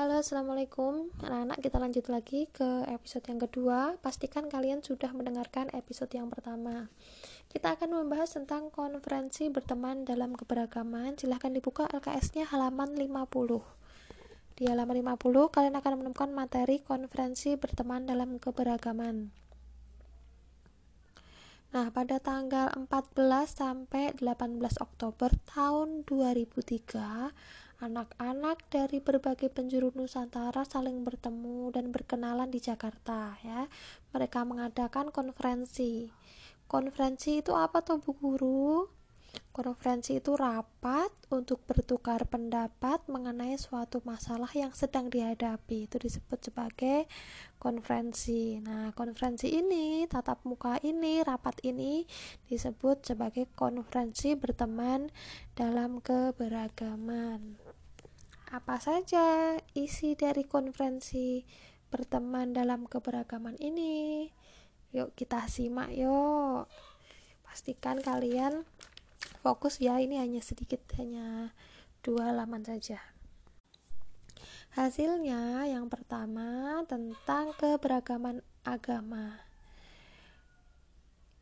Halo, assalamualaikum anak-anak. Kita lanjut lagi ke episode yang kedua. Pastikan kalian sudah mendengarkan episode yang pertama. Kita akan membahas tentang konferensi berteman dalam keberagaman. Silahkan dibuka LKS-nya halaman 50. Di halaman 50, kalian akan menemukan materi konferensi berteman dalam keberagaman. Nah, pada tanggal 14 sampai 18 Oktober tahun 2003, anak-anak dari berbagai penjuru Nusantara saling bertemu dan berkenalan di Jakarta ya. Mereka mengadakan konferensi. Konferensi itu apa tuh Bu Guru? Konferensi itu rapat untuk bertukar pendapat mengenai suatu masalah yang sedang dihadapi. Itu disebut sebagai konferensi. Nah, konferensi ini, tatap muka ini, rapat ini disebut sebagai konferensi berteman dalam keberagaman apa saja isi dari konferensi berteman dalam keberagaman ini? Yuk kita simak yuk. Pastikan kalian fokus ya ini hanya sedikit hanya dua halaman saja. Hasilnya yang pertama tentang keberagaman agama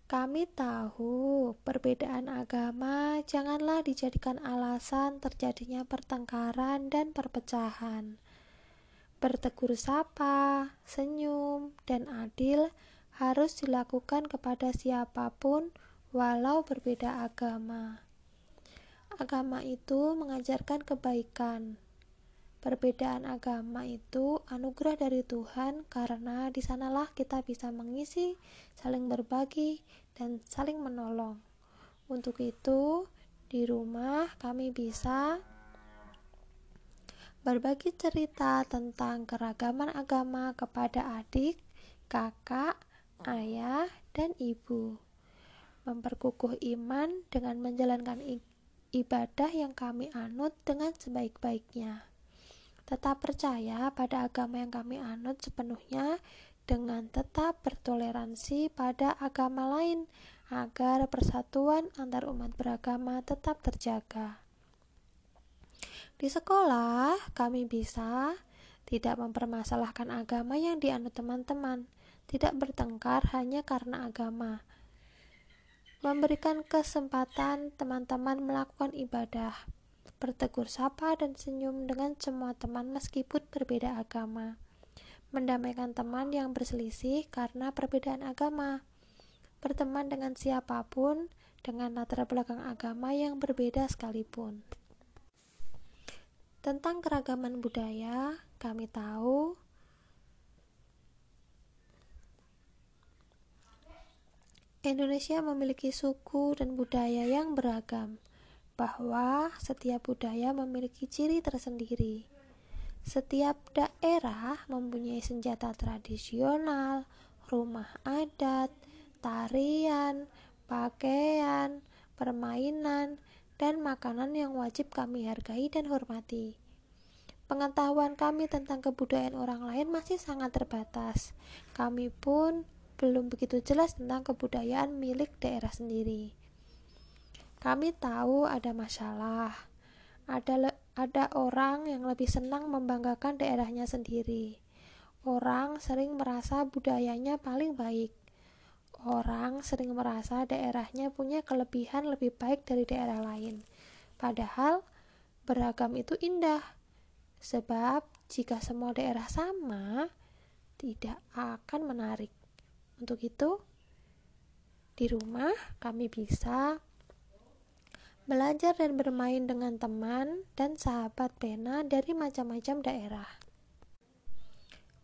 kami tahu perbedaan agama janganlah dijadikan alasan terjadinya pertengkaran dan perpecahan. Bertegur sapa, senyum, dan adil harus dilakukan kepada siapa pun, walau berbeda agama. Agama itu mengajarkan kebaikan, Perbedaan agama itu anugerah dari Tuhan karena di sanalah kita bisa mengisi, saling berbagi, dan saling menolong. Untuk itu, di rumah kami bisa berbagi cerita tentang keragaman agama kepada adik, kakak, ayah, dan ibu. Memperkukuh iman dengan menjalankan ibadah yang kami anut dengan sebaik-baiknya tetap percaya pada agama yang kami anut sepenuhnya dengan tetap bertoleransi pada agama lain agar persatuan antar umat beragama tetap terjaga. Di sekolah, kami bisa tidak mempermasalahkan agama yang dianut teman-teman, tidak bertengkar hanya karena agama. Memberikan kesempatan teman-teman melakukan ibadah, bertegur sapa dan senyum dengan semua teman meskipun berbeda agama, mendamaikan teman yang berselisih karena perbedaan agama, berteman dengan siapa pun dengan latar belakang agama yang berbeda sekalipun. Tentang keragaman budaya, kami tahu Indonesia memiliki suku dan budaya yang beragam bahwa setiap budaya memiliki ciri tersendiri. Setiap daerah mempunyai senjata tradisional, rumah adat, tarian, pakaian, permainan, dan makanan yang wajib kami hargai dan hormati. Pengetahuan kami tentang kebudayaan orang lain masih sangat terbatas. Kami pun belum begitu jelas tentang kebudayaan milik daerah sendiri. Kami tahu ada masalah. Ada ada orang yang lebih senang membanggakan daerahnya sendiri. Orang sering merasa budayanya paling baik. Orang sering merasa daerahnya punya kelebihan lebih baik dari daerah lain. Padahal beragam itu indah. Sebab jika semua daerah sama, tidak akan menarik. Untuk itu, di rumah kami bisa belajar dan bermain dengan teman dan sahabat pena dari macam-macam daerah.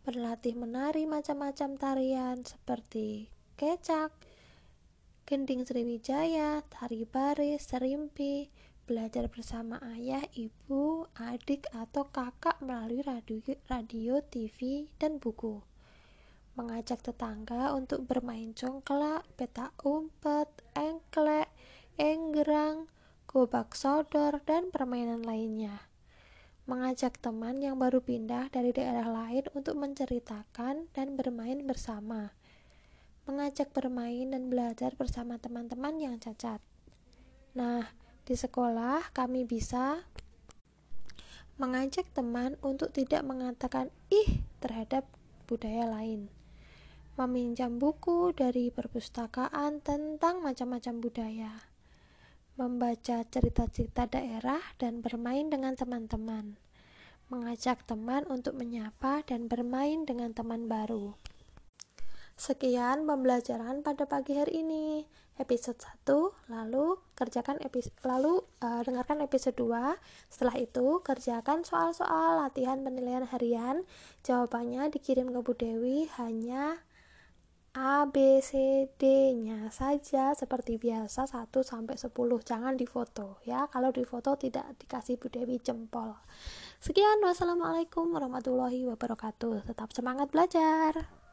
Berlatih menari macam-macam tarian seperti kecak, gending Sriwijaya, tari baris, serimpi, belajar bersama ayah, ibu, adik, atau kakak melalui radio, radio, TV, dan buku. Mengajak tetangga untuk bermain congklak, peta umpet, engklek, enggerang, gobak sodor, dan permainan lainnya. Mengajak teman yang baru pindah dari daerah lain untuk menceritakan dan bermain bersama. Mengajak bermain dan belajar bersama teman-teman yang cacat. Nah, di sekolah kami bisa mengajak teman untuk tidak mengatakan ih terhadap budaya lain, meminjam buku dari perpustakaan tentang macam-macam budaya, membaca cerita-cerita daerah dan bermain dengan teman-teman, mengajak teman untuk menyapa dan bermain dengan teman baru. Sekian pembelajaran pada pagi hari ini. Episode 1, lalu kerjakan episode lalu uh, dengarkan episode 2. Setelah itu kerjakan soal-soal latihan penilaian harian. Jawabannya dikirim ke Bu Dewi hanya A, B, C, D-nya saja seperti biasa 1 sampai 10. Jangan difoto ya. Kalau difoto tidak dikasih Bu Dewi jempol. Sekian wassalamualaikum warahmatullahi wabarakatuh. Tetap semangat belajar.